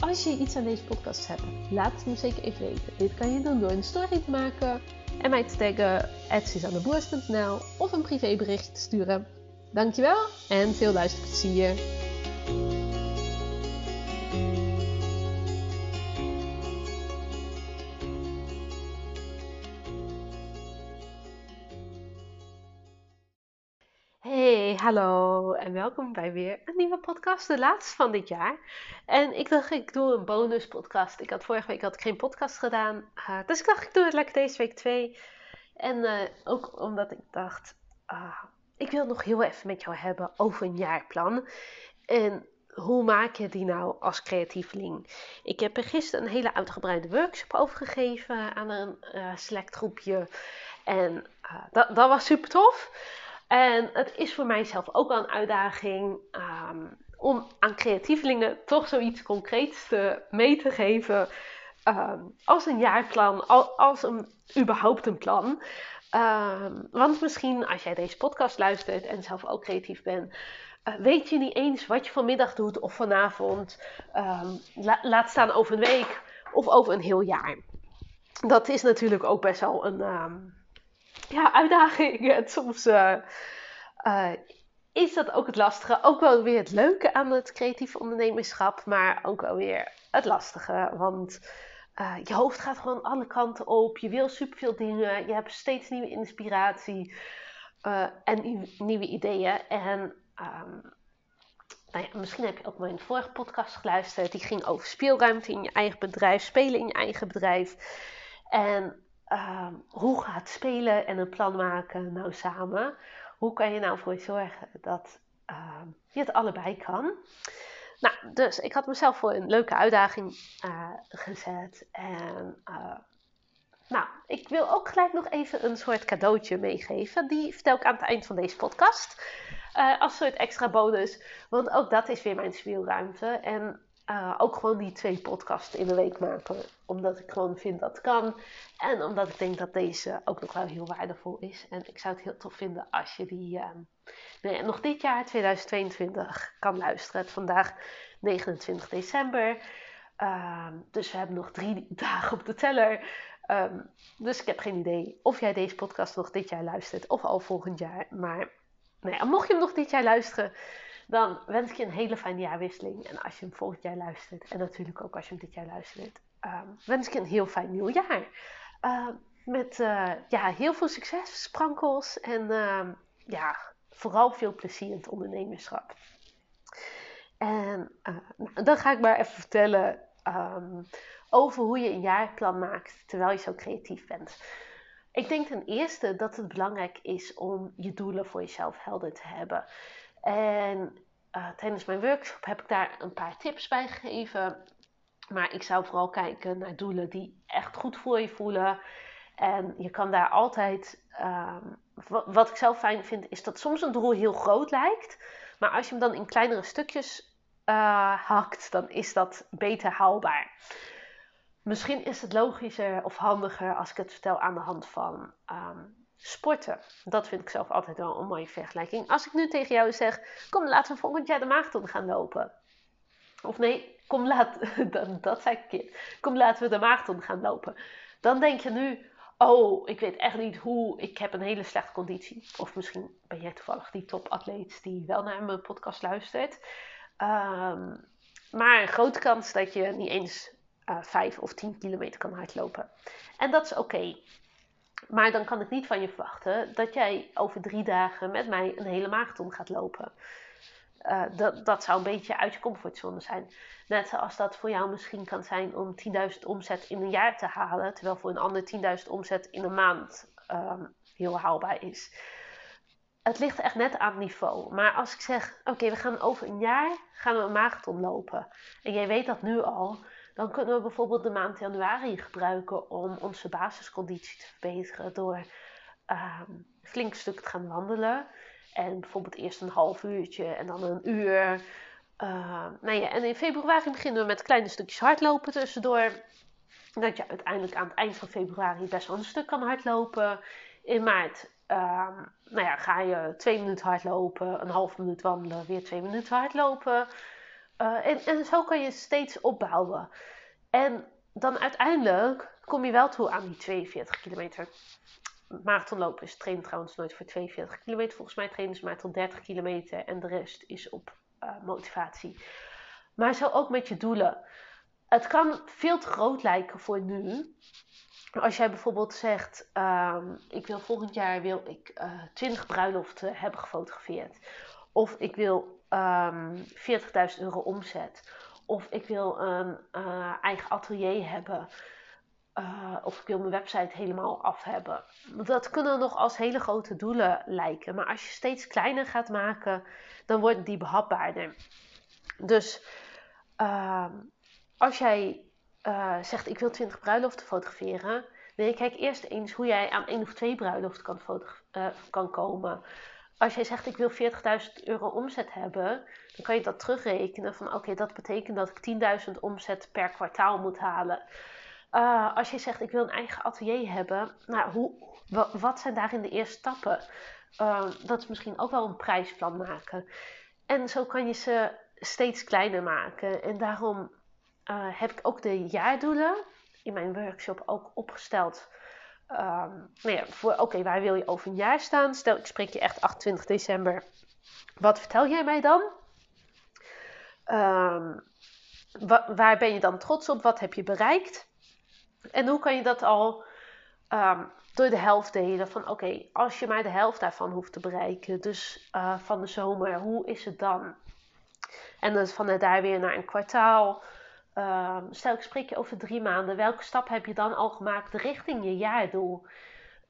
Als je iets aan deze podcast hebt, laat het me zeker even weten. Dit kan je doen door een story te maken en mij te taggen @suzanneboers.nl of een privébericht te sturen. Dankjewel en veel luisterplezier. Hallo en welkom bij weer een nieuwe podcast, de laatste van dit jaar. En ik dacht, ik doe een bonus podcast. Ik had vorige week had ik geen podcast gedaan, uh, dus ik dacht, ik doe het lekker deze week twee. En uh, ook omdat ik dacht, uh, ik wil nog heel even met jou hebben over een jaarplan. En hoe maak je die nou als creatieveling? Ik heb er gisteren een hele uitgebreide workshop over gegeven aan een select groepje. En dat, dat was super tof. En het is voor mijzelf ook wel een uitdaging um, om aan creatievelingen toch zoiets concreets te, mee te geven. Um, als een jaarplan, als een, überhaupt een plan. Um, want misschien als jij deze podcast luistert en zelf ook creatief bent, uh, weet je niet eens wat je vanmiddag doet of vanavond. La, laat staan over een week of over een heel jaar. Dat is natuurlijk ook best wel een ja, uitdaging. En soms uh, uh, is dat ook het lastige. Ook wel weer het leuke aan het creatieve ondernemerschap, maar ook wel weer het lastige. Want uh, je hoofd gaat gewoon alle kanten op. Je wil superveel dingen. Je hebt steeds nieuwe inspiratie en nieuw, nieuwe ideeën. En um, nou ja, misschien heb je ook mijn vorige podcast geluisterd. Die ging over speelruimte in je eigen bedrijf, spelen in je eigen bedrijf. En uh, hoe gaat spelen en een plan maken nou samen? Hoe kan je nou voor zorgen dat uh, je het allebei kan? Nou, dus ik had mezelf voor een leuke uitdaging uh, gezet. En nou, ik wil ook gelijk nog even een soort cadeautje meegeven. Die vertel ik aan het eind van deze podcast. als soort extra bonus. Want ook dat is weer mijn speelruimte. En uh, ook gewoon die twee podcasts in de week maken. Omdat ik gewoon vind dat kan. En omdat ik denk dat deze ook nog wel heel waardevol is. En ik zou het heel tof vinden als je die nee, nog dit jaar, 2022, kan luisteren. Het vandaag 29 december. Uh, dus we hebben nog drie dagen op de teller. Um, dus ik heb geen idee of jij deze podcast nog dit jaar luistert of al volgend jaar. Maar nou ja, mocht je hem nog dit jaar luisteren dan wens ik je een hele fijne jaarwisseling. En als je hem volgend jaar luistert, en natuurlijk ook als je hem dit jaar luistert, um, wens ik je een heel fijn nieuw jaar. Uh, met uh, ja, heel veel succes, sprankels en uh, ja, vooral veel plezier in het ondernemerschap. En eh, dan ga ik maar even vertellen over hoe je een jaarplan maakt terwijl je zo creatief bent. Ik denk ten eerste dat het belangrijk is om je doelen voor jezelf helder te hebben. En uh, tijdens mijn workshop heb ik daar een paar tips bij gegeven. Maar ik zou vooral kijken naar doelen die echt goed voor je voelen. En je kan daar altijd. Um, wat ik zelf fijn vind, is dat soms een doel heel groot lijkt. Maar als je hem dan in kleinere stukjes uh, hakt, dan is dat beter haalbaar. Misschien is het logischer of handiger als ik het vertel aan de hand van um, Sporten. Dat vind ik zelf altijd wel een mooie vergelijking. Als ik nu tegen jou zeg: Kom, laten we volgend jaar de marathon gaan lopen. Of nee, kom, laat, dat, dat zei ik. Kom, laten we de marathon gaan lopen. Dan denk je nu: Oh, ik weet echt niet hoe. Ik heb een hele slechte conditie. Of misschien ben jij toevallig die topatleet die wel naar mijn podcast luistert. Um, maar een grote kans dat je niet eens uh, 5 of 10 kilometer kan hardlopen. En dat is oké. Maar dan kan ik niet van je verwachten dat jij over drie dagen met mij een hele marathon gaat lopen. Uh, dat, dat zou een beetje uit je comfortzone zijn. Net zoals dat voor jou misschien kan zijn om 10.000 omzet in een jaar te halen, terwijl voor een ander 10.000 omzet in een maand um, heel haalbaar is. het ligt echt net aan het niveau. Maar als ik zeg, oké, we gaan over een jaar gaan we een marathon lopen. En jij weet dat nu al. Dan kunnen we bijvoorbeeld de maand januari gebruiken om onze basisconditie te verbeteren. Door uh, flink stuk te gaan wandelen. En bijvoorbeeld eerst een half uurtje en dan een uur. Uh, nou ja, en in februari beginnen we met kleine stukjes hardlopen tussendoor. Dat je uiteindelijk aan het eind van februari best wel een stuk kan hardlopen. In maart uh, nou ja, ga je twee minuten hardlopen, een half minuut wandelen, weer twee minuten hardlopen. Uh, en, zo kan je steeds opbouwen. En dan uiteindelijk kom je wel toe aan die 42 kilometer. Marathonlopen is trainen trouwens nooit voor 42 kilometer. Volgens mij trainen ze maar tot 30 kilometer en de rest is op uh, motivatie. Maar zo ook met je doelen. Het kan veel te groot lijken voor nu. Als jij bijvoorbeeld zegt, um, ik wil volgend jaar wil ik uh, eh, 20 bruiloften hebben gefotografeerd. Of ik wil um, ehm, 40.000 euro omzet. Of ik wil een uh, eigen atelier hebben. Uh, of ik wil mijn website helemaal af hebben. Dat kunnen nog als hele grote doelen lijken. Maar als je steeds kleiner gaat maken, dan worden die behapbaarder. Dus uh, als jij uh, zegt ik wil 20 bruiloften fotograferen. Nee, kijk eerst eens hoe jij aan één of twee bruiloften kan, kan komen. Als jij zegt ik wil 40.000 euro omzet hebben, dan kan je dat terugrekenen van oké, dat betekent dat ik 10.000 omzet per kwartaal moet halen. Uh, als je zegt ik wil een eigen atelier hebben, nou, hoe, wat zijn daarin de eerste stappen? Uh, dat is misschien ook wel een prijsplan maken. En zo kan je ze steeds kleiner maken. En daarom uh, heb ik ook de jaardoelen in mijn workshop ook opgesteld. Um, nou ja, voor oké, waar wil je over een jaar staan? Stel, ik spreek je echt 28 december. Wat vertel jij mij dan? Wa waar ben je dan trots op? Wat heb je bereikt? En hoe kan je dat al um, door de helft delen? Van oké, als je maar de helft daarvan hoeft te bereiken, dus uh, van de zomer, hoe is het dan? En dan vanuit daar weer naar een kwartaal. Um, stel ik spreek je over drie maanden, welke stap heb je dan al gemaakt richting je jaardoel?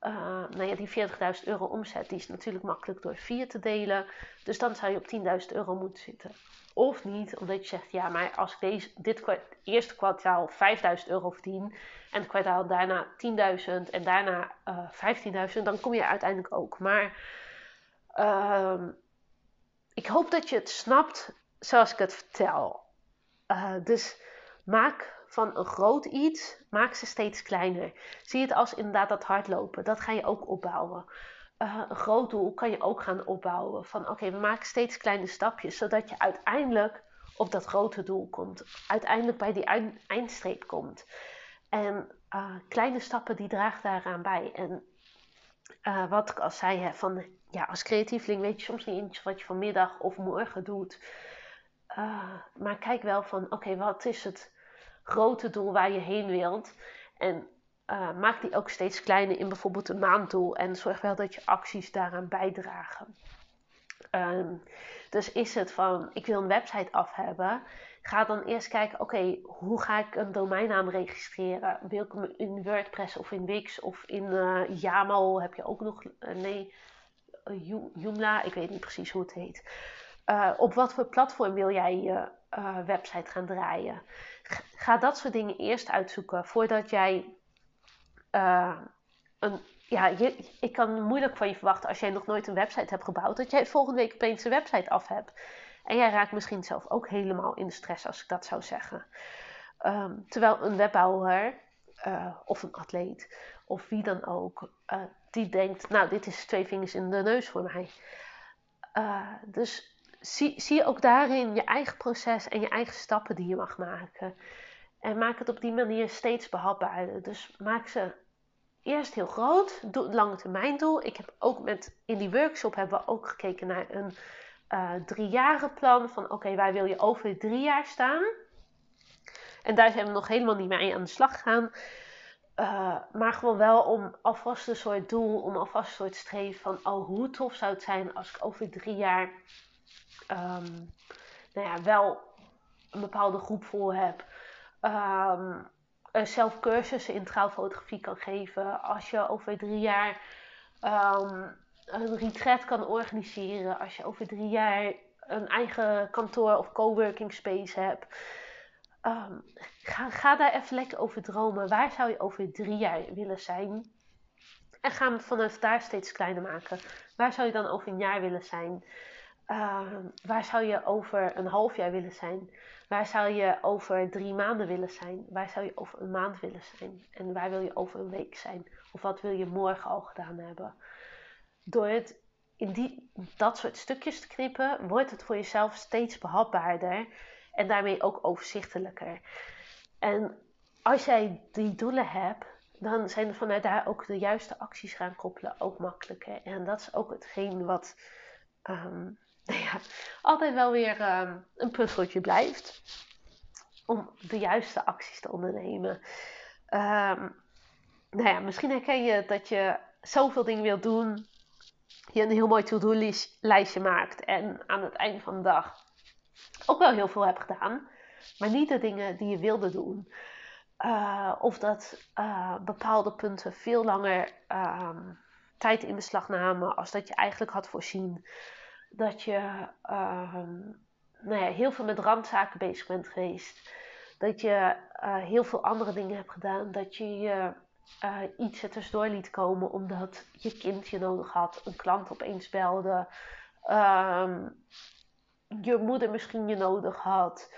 Uh, nou ja, die 40.000 euro omzet, die is natuurlijk makkelijk door vier te delen. Dus dan zou je op 10.000 euro moeten zitten. Of niet, omdat je zegt, ja, maar als ik deze, dit eerste kwartaal 5.000 euro verdien en het kwartaal daarna 10.000 en daarna uh, 15.000, dan kom je uiteindelijk ook. Maar uh, ik hoop dat je het snapt zoals ik het vertel. Uh, dus Maak van een groot iets, maak ze steeds kleiner. Zie het als inderdaad dat hardlopen. Dat ga je ook opbouwen. Uh, een groot doel kan je ook gaan opbouwen. Van oké, we maken steeds kleine stapjes. Zodat je uiteindelijk op dat grote doel komt. Uiteindelijk bij die eindstreep komt. En uh, kleine stappen die dragen daaraan bij. En uh, wat ik al zei, hè, van, ja, als creatieveling weet je soms niet eens wat je vanmiddag of morgen doet. Uh, maar kijk wel van, oké, wat is het grote doel waar je heen wilt. En uh, maak die ook steeds kleiner in bijvoorbeeld een maanddoel. En zorg wel dat je acties daaraan bijdragen. Um, dus is het van, ik wil een website af hebben. Ga dan eerst kijken, oké, hoe ga ik een domeinnaam registreren? Wil ik hem in WordPress of in Wix of in uh, YAML? Heb je ook nog, uh, nee, Joomla, ik weet niet precies hoe het heet. Op wat voor platform wil jij je website gaan draaien? ga dat soort dingen eerst uitzoeken voordat jij uh, een. Ja, je, ik kan moeilijk van je verwachten als jij nog nooit een website hebt gebouwd, dat jij volgende week opeens een website af hebt. En jij raakt misschien zelf ook helemaal in de stress als ik dat zou zeggen. Um, terwijl een webbouwer of een atleet of wie dan ook, die denkt, nou dit is twee vingers in de neus voor mij. dus zie, zie ook daarin je eigen proces en je eigen stappen die je mag maken. En maak het op die manier steeds behapbaarder. Dus maak ze eerst heel groot, doe het lange termijn doel. Ik heb ook met, in die workshop hebben we ook gekeken naar een uh, drie jaren plan. Van oké, waar wil je over drie jaar staan? En daar zijn we nog helemaal niet mee aan de slag gegaan. Uh, maar gewoon wel om alvast een soort doel, om alvast een soort streven van, oh hoe tof zou het zijn als ik over drie jaar um, nou ja, wel een bepaalde groep vol heb. Um, zelf cursussen in trouwfotografie kan geven. Als je over drie jaar um, een retreat kan organiseren. Als je over drie jaar een eigen kantoor of coworking space hebt. Ehm, ga, ga daar even lekker over dromen. Waar zou je over drie jaar willen zijn? En ga hem vanaf daar steeds kleiner maken. Waar zou je dan over een jaar willen zijn? Ehm, waar zou je over een half jaar willen zijn? Waar zou je over drie maanden willen zijn? Waar zou je over een maand willen zijn? En waar wil je over een week zijn? Of wat wil je morgen al gedaan hebben? Door het in die, dat soort stukjes te knippen, wordt het voor jezelf steeds behapbaarder en daarmee ook overzichtelijker. En als jij die doelen hebt, dan zijn er vanuit daar ook de juiste acties gaan koppelen ook makkelijker. En dat is ook hetgeen wat ehm, ja, altijd wel weer ehm, een puzzeltje blijft. Om de juiste acties te ondernemen. Um, nou ja, misschien herken je dat je zoveel dingen wilt doen. Je een heel mooi to-do-lijstje maakt. En aan het einde van de dag ook wel heel veel hebt gedaan. Maar niet de dingen die je wilde doen. Uh, of dat uh, bepaalde punten veel langer um, tijd in beslag namen als dat je eigenlijk had voorzien. Dat je um, nou ja, heel veel met randzaken bezig bent geweest. Dat je uh, heel veel andere dingen hebt gedaan. Dat je je iets er tussendoor liet komen omdat je kind je nodig had. Een klant opeens belde. Um, je moeder misschien je nodig had.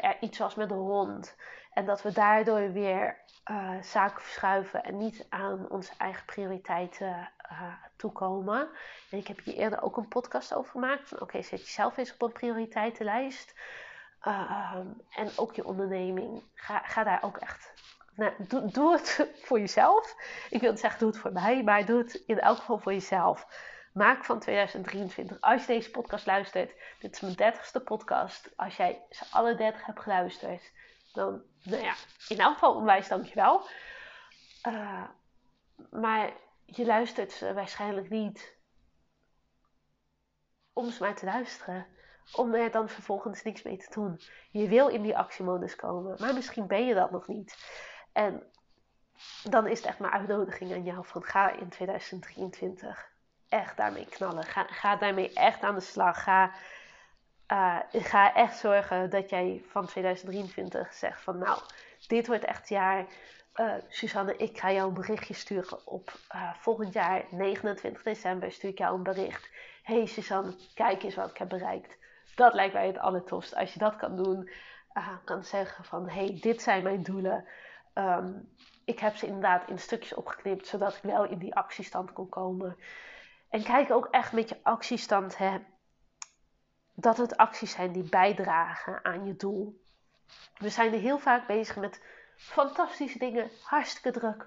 er iets was met de hond. En dat we daardoor weer uh, zaken verschuiven en niet aan onze eigen prioriteiten uh, toekomen. En ik heb hier eerder ook een podcast over gemaakt. Oké, zet jezelf eens op een prioriteitenlijst. Uh, en ook je onderneming. Ga, daar ook echt. Nou, doe, doe het voor jezelf. Ik wil zeggen doe het voor mij, maar doe het in elk geval voor jezelf. Maak van 2023, als je deze podcast luistert, dit is mijn dertigste podcast. Als jij ze alle dertig hebt geluisterd, dan, nou ja, in elk geval onwijs dankjewel. Uh, maar je luistert ze waarschijnlijk niet om ze maar te luisteren. Om er dan vervolgens niks mee te doen. Je wil in die actiemodus komen, maar misschien ben je dat nog niet. En dan is het echt mijn uitnodiging aan jou van ga in 2023 echt daarmee knallen. Ga, ga daarmee echt aan de slag. Ga uh, ik ga echt zorgen dat jij van 2023 zegt van nou, dit wordt echt jaar. Uh, Suzanne, ik ga jou een berichtje sturen op uh, volgend jaar 29 december stuur ik jou een bericht. Hey Suzanne, kijk eens wat ik heb bereikt. Dat lijkt mij het allertofst. Als je dat kan doen, kan zeggen van hey, dit zijn mijn doelen. Um, ik heb ze inderdaad in stukjes opgeknipt, zodat ik wel in die actiestand kon komen. En kijk ook echt met je actiestand hè, dat het acties zijn die bijdragen aan je doel. We zijn er heel vaak bezig met fantastische dingen, hartstikke druk.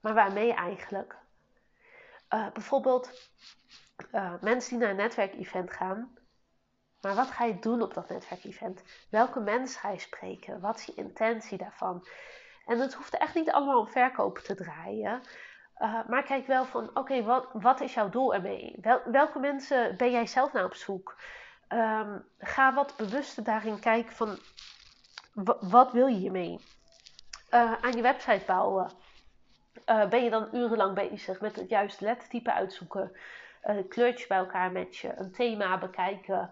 Maar waarmee eigenlijk? Uh, bijvoorbeeld uh, mensen die naar een netwerkevent gaan. Maar wat ga je doen op dat netwerkevent? Welke mensen ga je spreken? Wat is je intentie daarvan? En het hoeft echt niet allemaal om verkopen te draaien. Uh, maar kijk wel van, oké, wat, wat is jouw doel ermee? Wel, welke mensen ben jij zelf naar op zoek? Um, ga wat bewuster daarin kijken van wat wil je hiermee? Uh, aan je website bouwen. Uh, ben je dan urenlang bezig met het juiste lettertype uitzoeken, uh, kleurtjes bij elkaar matchen, een thema bekijken,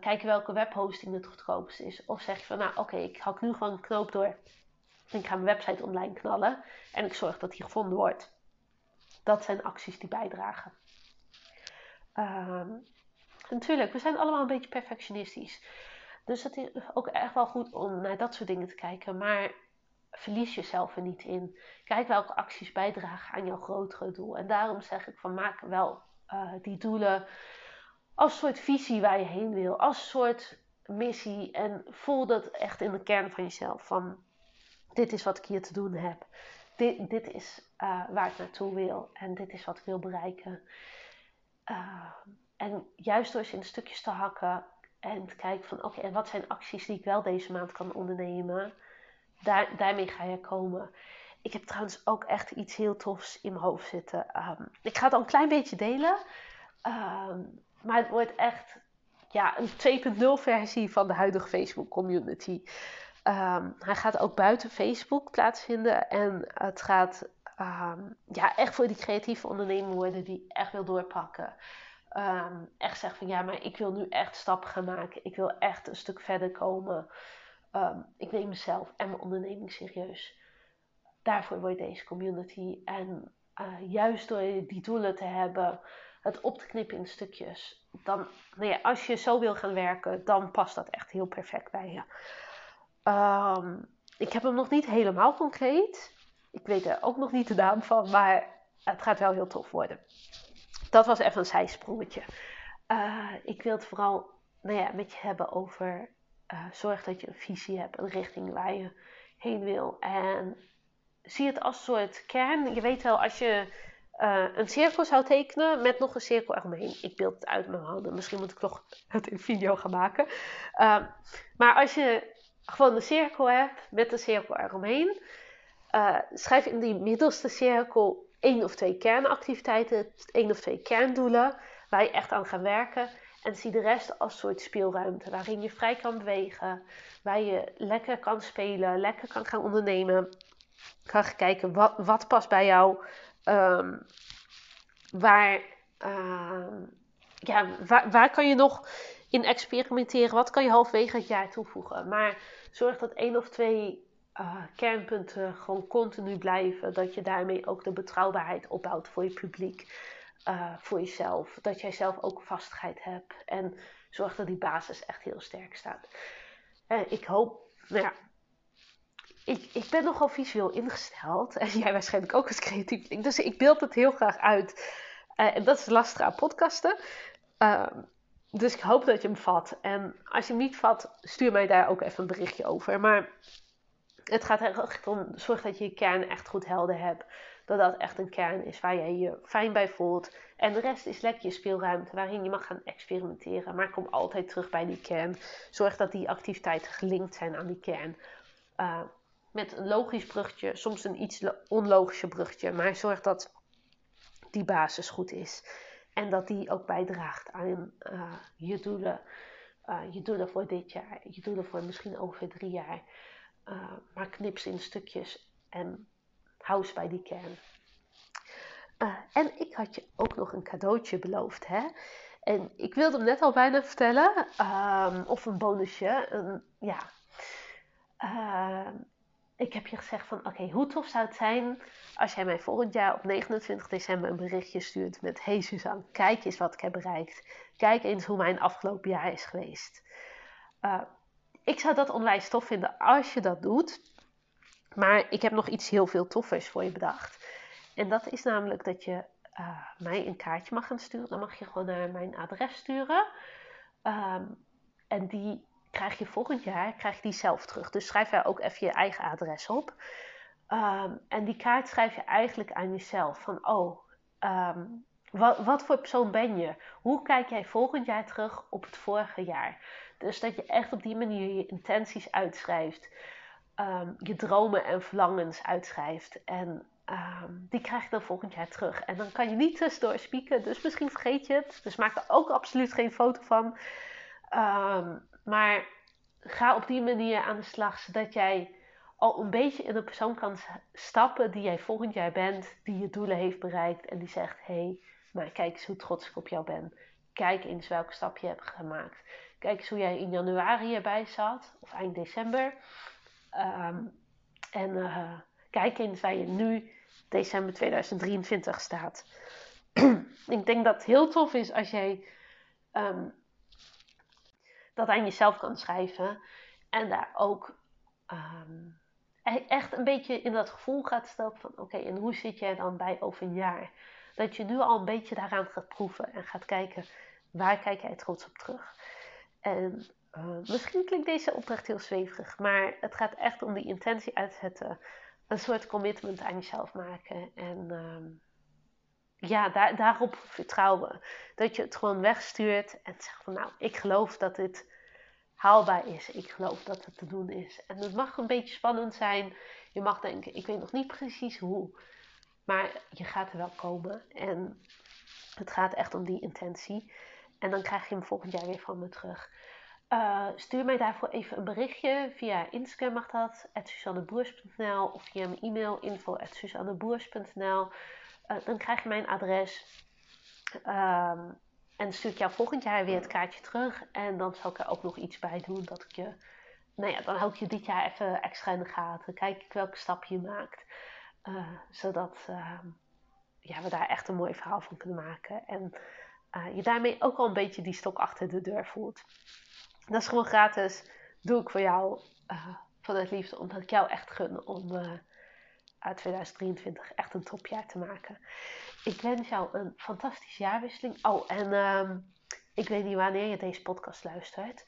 kijken welke webhosting het goedkoopst is. Of zeg je van nou oké, ik hak nu gewoon een knoop door en ik ga mijn website online knallen en ik zorg dat die gevonden wordt. Dat zijn acties die bijdragen. Natuurlijk, we zijn allemaal een beetje perfectionistisch. Dus het is ook echt wel goed om naar dat soort dingen te kijken. Maar verlies jezelf er niet in. Kijk welke acties bijdragen aan jouw grotere doel. En daarom zeg ik van maak wel uh, die doelen als soort visie waar je heen wil. Als soort missie. En voel dat echt in de kern van jezelf. Van dit is wat ik hier te doen heb. Dit, dit is uh, waar ik naartoe wil. En dit is wat ik wil bereiken. Uh, en juist door ze in stukjes te hakken en te kijken van oké, en wat zijn acties die ik wel deze maand kan ondernemen, daar, daarmee ga je komen. Ik heb trouwens ook echt iets heel tofs in mijn hoofd zitten. Um, ik ga het al een klein beetje delen, um, maar het wordt echt ja, een 2.0 versie van de huidige Facebook community. Um, hij gaat ook buiten Facebook plaatsvinden en het gaat ehm, ja, echt voor die creatieve ondernemer worden die echt wil doorpakken. Ehm, echt zegt van ja, maar ik wil nu echt stappen gaan maken. Ik wil echt een stuk verder komen. Ehm, ik neem mezelf en mijn onderneming serieus. Daarvoor wordt deze community. En uh, juist door die doelen te hebben, het op te knippen in stukjes. Dan, nou als je zo wil gaan werken, dan past dat echt heel perfect bij je. Ehm, ik heb hem nog niet helemaal concreet. Ik weet er ook nog niet de naam van, maar het gaat wel heel tof worden. Dat was even een zijsprongetje. Uh, ik wil het vooral nou ja, met je hebben over uh, zorg dat je een visie hebt, een richting waar je heen wil. En zie het als soort kern. Je weet wel, als je uh, een cirkel zou tekenen met nog een cirkel eromheen. Ik beeld het uit mijn handen. Misschien moet ik toch het in video gaan maken. Uh, maar als je gewoon een cirkel hebt met een cirkel eromheen. Schrijf in die middelste cirkel één of twee kernactiviteiten, één of twee kerndoelen waar je echt aan gaat werken. En zie de rest als soort speelruimte waarin je vrij kan bewegen, waar je lekker kan spelen, lekker kan gaan ondernemen. Kan gaan kijken wat, wat past bij jou, um, waar, uh, ja, waar, waar kan je nog in experimenteren, wat kan je halverwege het jaar toevoegen. Maar zorg dat één of twee uh, kernpunten gewoon continu blijven. Dat je daarmee ook de betrouwbaarheid opbouwt voor je publiek, uh, voor jezelf. Dat jij zelf ook vastigheid hebt. En zorg dat die basis echt heel sterk staat. Ik hoop, nou ja, ik, ik ben nogal visueel ingesteld. En jij waarschijnlijk ook als creatief. Dus ik beeld het heel graag uit. en dat is lastig aan podcasten. Ehm, dus ik hoop dat je hem vat. En als je hem niet vat, stuur mij daar ook even een berichtje over. Maar het gaat echt om, zorg dat je je kern echt goed helder hebt. Dat dat echt een kern is waar jij je fijn bij voelt. En de rest is lekker je speelruimte waarin je mag gaan experimenteren. Maar kom altijd terug bij die kern. Zorg dat die activiteiten gelinkt zijn aan die kern. Uh, met een logisch bruggetje, soms een iets onlogische bruggetje. Maar zorg dat die basis goed is. En dat die ook bijdraagt aan uh, je doelen. Uh, je doelen voor dit jaar, je doelen voor misschien over drie jaar. Uh, maar knip ze in stukjes en hou bij die kern. en ik had je ook nog een cadeautje beloofd, hè? En ik wilde hem net al bijna vertellen, um, of een bonusje. Ja. Ehm, ik heb je gezegd van oké, hoe tof zou het zijn als jij mij volgend jaar op 29 december een berichtje stuurt met Hey Suzanne, kijk eens wat ik heb bereikt. Kijk eens hoe mijn afgelopen jaar is geweest. Uh, ik zou dat onwijs tof vinden als je dat doet. Maar ik heb nog iets heel veel toffers voor je bedacht. En dat is namelijk dat je uh, mij een kaartje mag gaan sturen. Dan mag je gewoon naar mijn adres sturen. Um, en die krijg je volgend jaar krijg je die zelf terug. Dus schrijf daar ook even je eigen adres op. Um, en die kaart schrijf je eigenlijk aan jezelf. Van, oh, um, wat, wat, voor persoon ben je? Hoe kijk jij volgend jaar terug op het vorige jaar? Dus dat je echt op die manier je intenties uitschrijft. Um, je dromen en verlangens uitschrijft. En die krijg je dan volgend jaar terug. En dan kan je niet tussendoor spieken. Dus misschien vergeet je het. Dus maak er ook absoluut geen foto van. Maar ga op die manier aan de slag, zodat jij al een beetje in de persoon kan stappen die jij volgend jaar bent, die je doelen heeft bereikt en die zegt: hé, hey, maar kijk eens hoe trots ik op jou ben. Kijk eens welke stap je hebt gemaakt. Kijk eens hoe jij in januari erbij zat, of eind december. Um, en uh, kijk eens waar je nu, december 2023, staat. ik denk dat het heel tof is als jij um, dat aan jezelf kan schrijven. En daar ook um, echt een beetje in dat gevoel gaat stappen van oké, en hoe zit jij dan bij over een jaar? Dat je nu al een beetje daaraan gaat proeven en gaat kijken waar kijk jij trots op terug. En uh, misschien klinkt deze opdracht heel zweverig, maar het gaat echt om die intentie uitzetten. Een soort commitment aan jezelf maken. En um, ja, daar, daarop vertrouwen. Dat je het gewoon wegstuurt en zegt van nou, ik geloof dat dit haalbaar is. Ik geloof dat het te doen is. En het mag een beetje spannend zijn. Je mag denken, ik weet nog niet precies hoe. Maar je gaat er wel komen. En het gaat echt om die intentie. En dan krijg je hem volgend jaar weer van me terug. uh, stuur mij daarvoor even een berichtje. Via Instagram mag dat, suzanneboers.nl of via mijn e-mail info.suzanneboers.nl. Uh, dan krijg je mijn adres. Um, en stuur ik jou volgend jaar weer het kaartje terug. En dan zal ik er ook nog iets bij doen dat ik je... Nou ja, dan hou ik je dit jaar even extra in de gaten. Kijk ik welke stap je maakt. Uh, zodat ehm, ja, we daar echt een mooi verhaal van kunnen maken. En uh, je daarmee ook al een beetje die stok achter de deur voelt. Dat is gewoon gratis. Doe ik voor jou uh, vanuit liefde, omdat ik jou echt gun om uh, uit 2023 echt een topjaar te maken. Ik wens jou een fantastische jaarwisseling. Oh, en uh, ik weet niet wanneer je deze podcast luistert.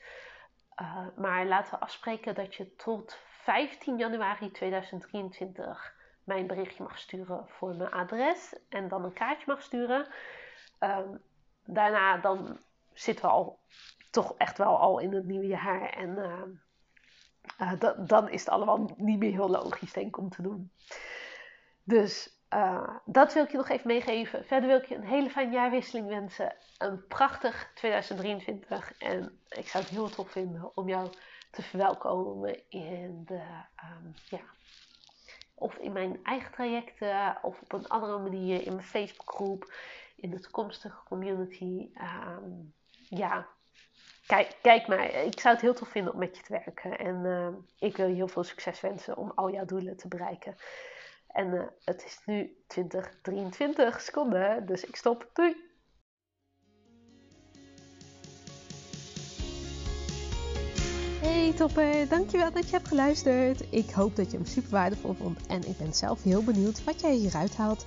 Maar laten we afspreken dat je tot 15 januari 2023 mijn berichtje mag sturen voor mijn adres. En dan een kaartje mag sturen. Um, daarna dan zitten we al toch echt wel al in het nieuwe jaar. En uh, uh, dan is het allemaal niet meer heel logisch, denk ik, om te doen. Dus uh, dat wil ik je nog even meegeven. Verder wil ik je een hele fijne jaarwisseling wensen. Een prachtig 2023. En ik zou het heel tof vinden om jou te verwelkomen in de, um, ja, of in mijn eigen trajecten, of op een andere manier in mijn Facebookgroep, in de toekomstige community. Um, ja, kijk, kijk maar. Ik zou het heel tof vinden om met je te werken. En uh, ik wil je heel veel succes wensen om al jouw doelen te bereiken. En uh, het is nu 20, 23 seconden, dus ik stop. Doei! Hey topper, dankjewel dat je hebt geluisterd. Ik hoop dat je hem super waardevol vond en ik ben zelf heel benieuwd wat jij hieruit haalt.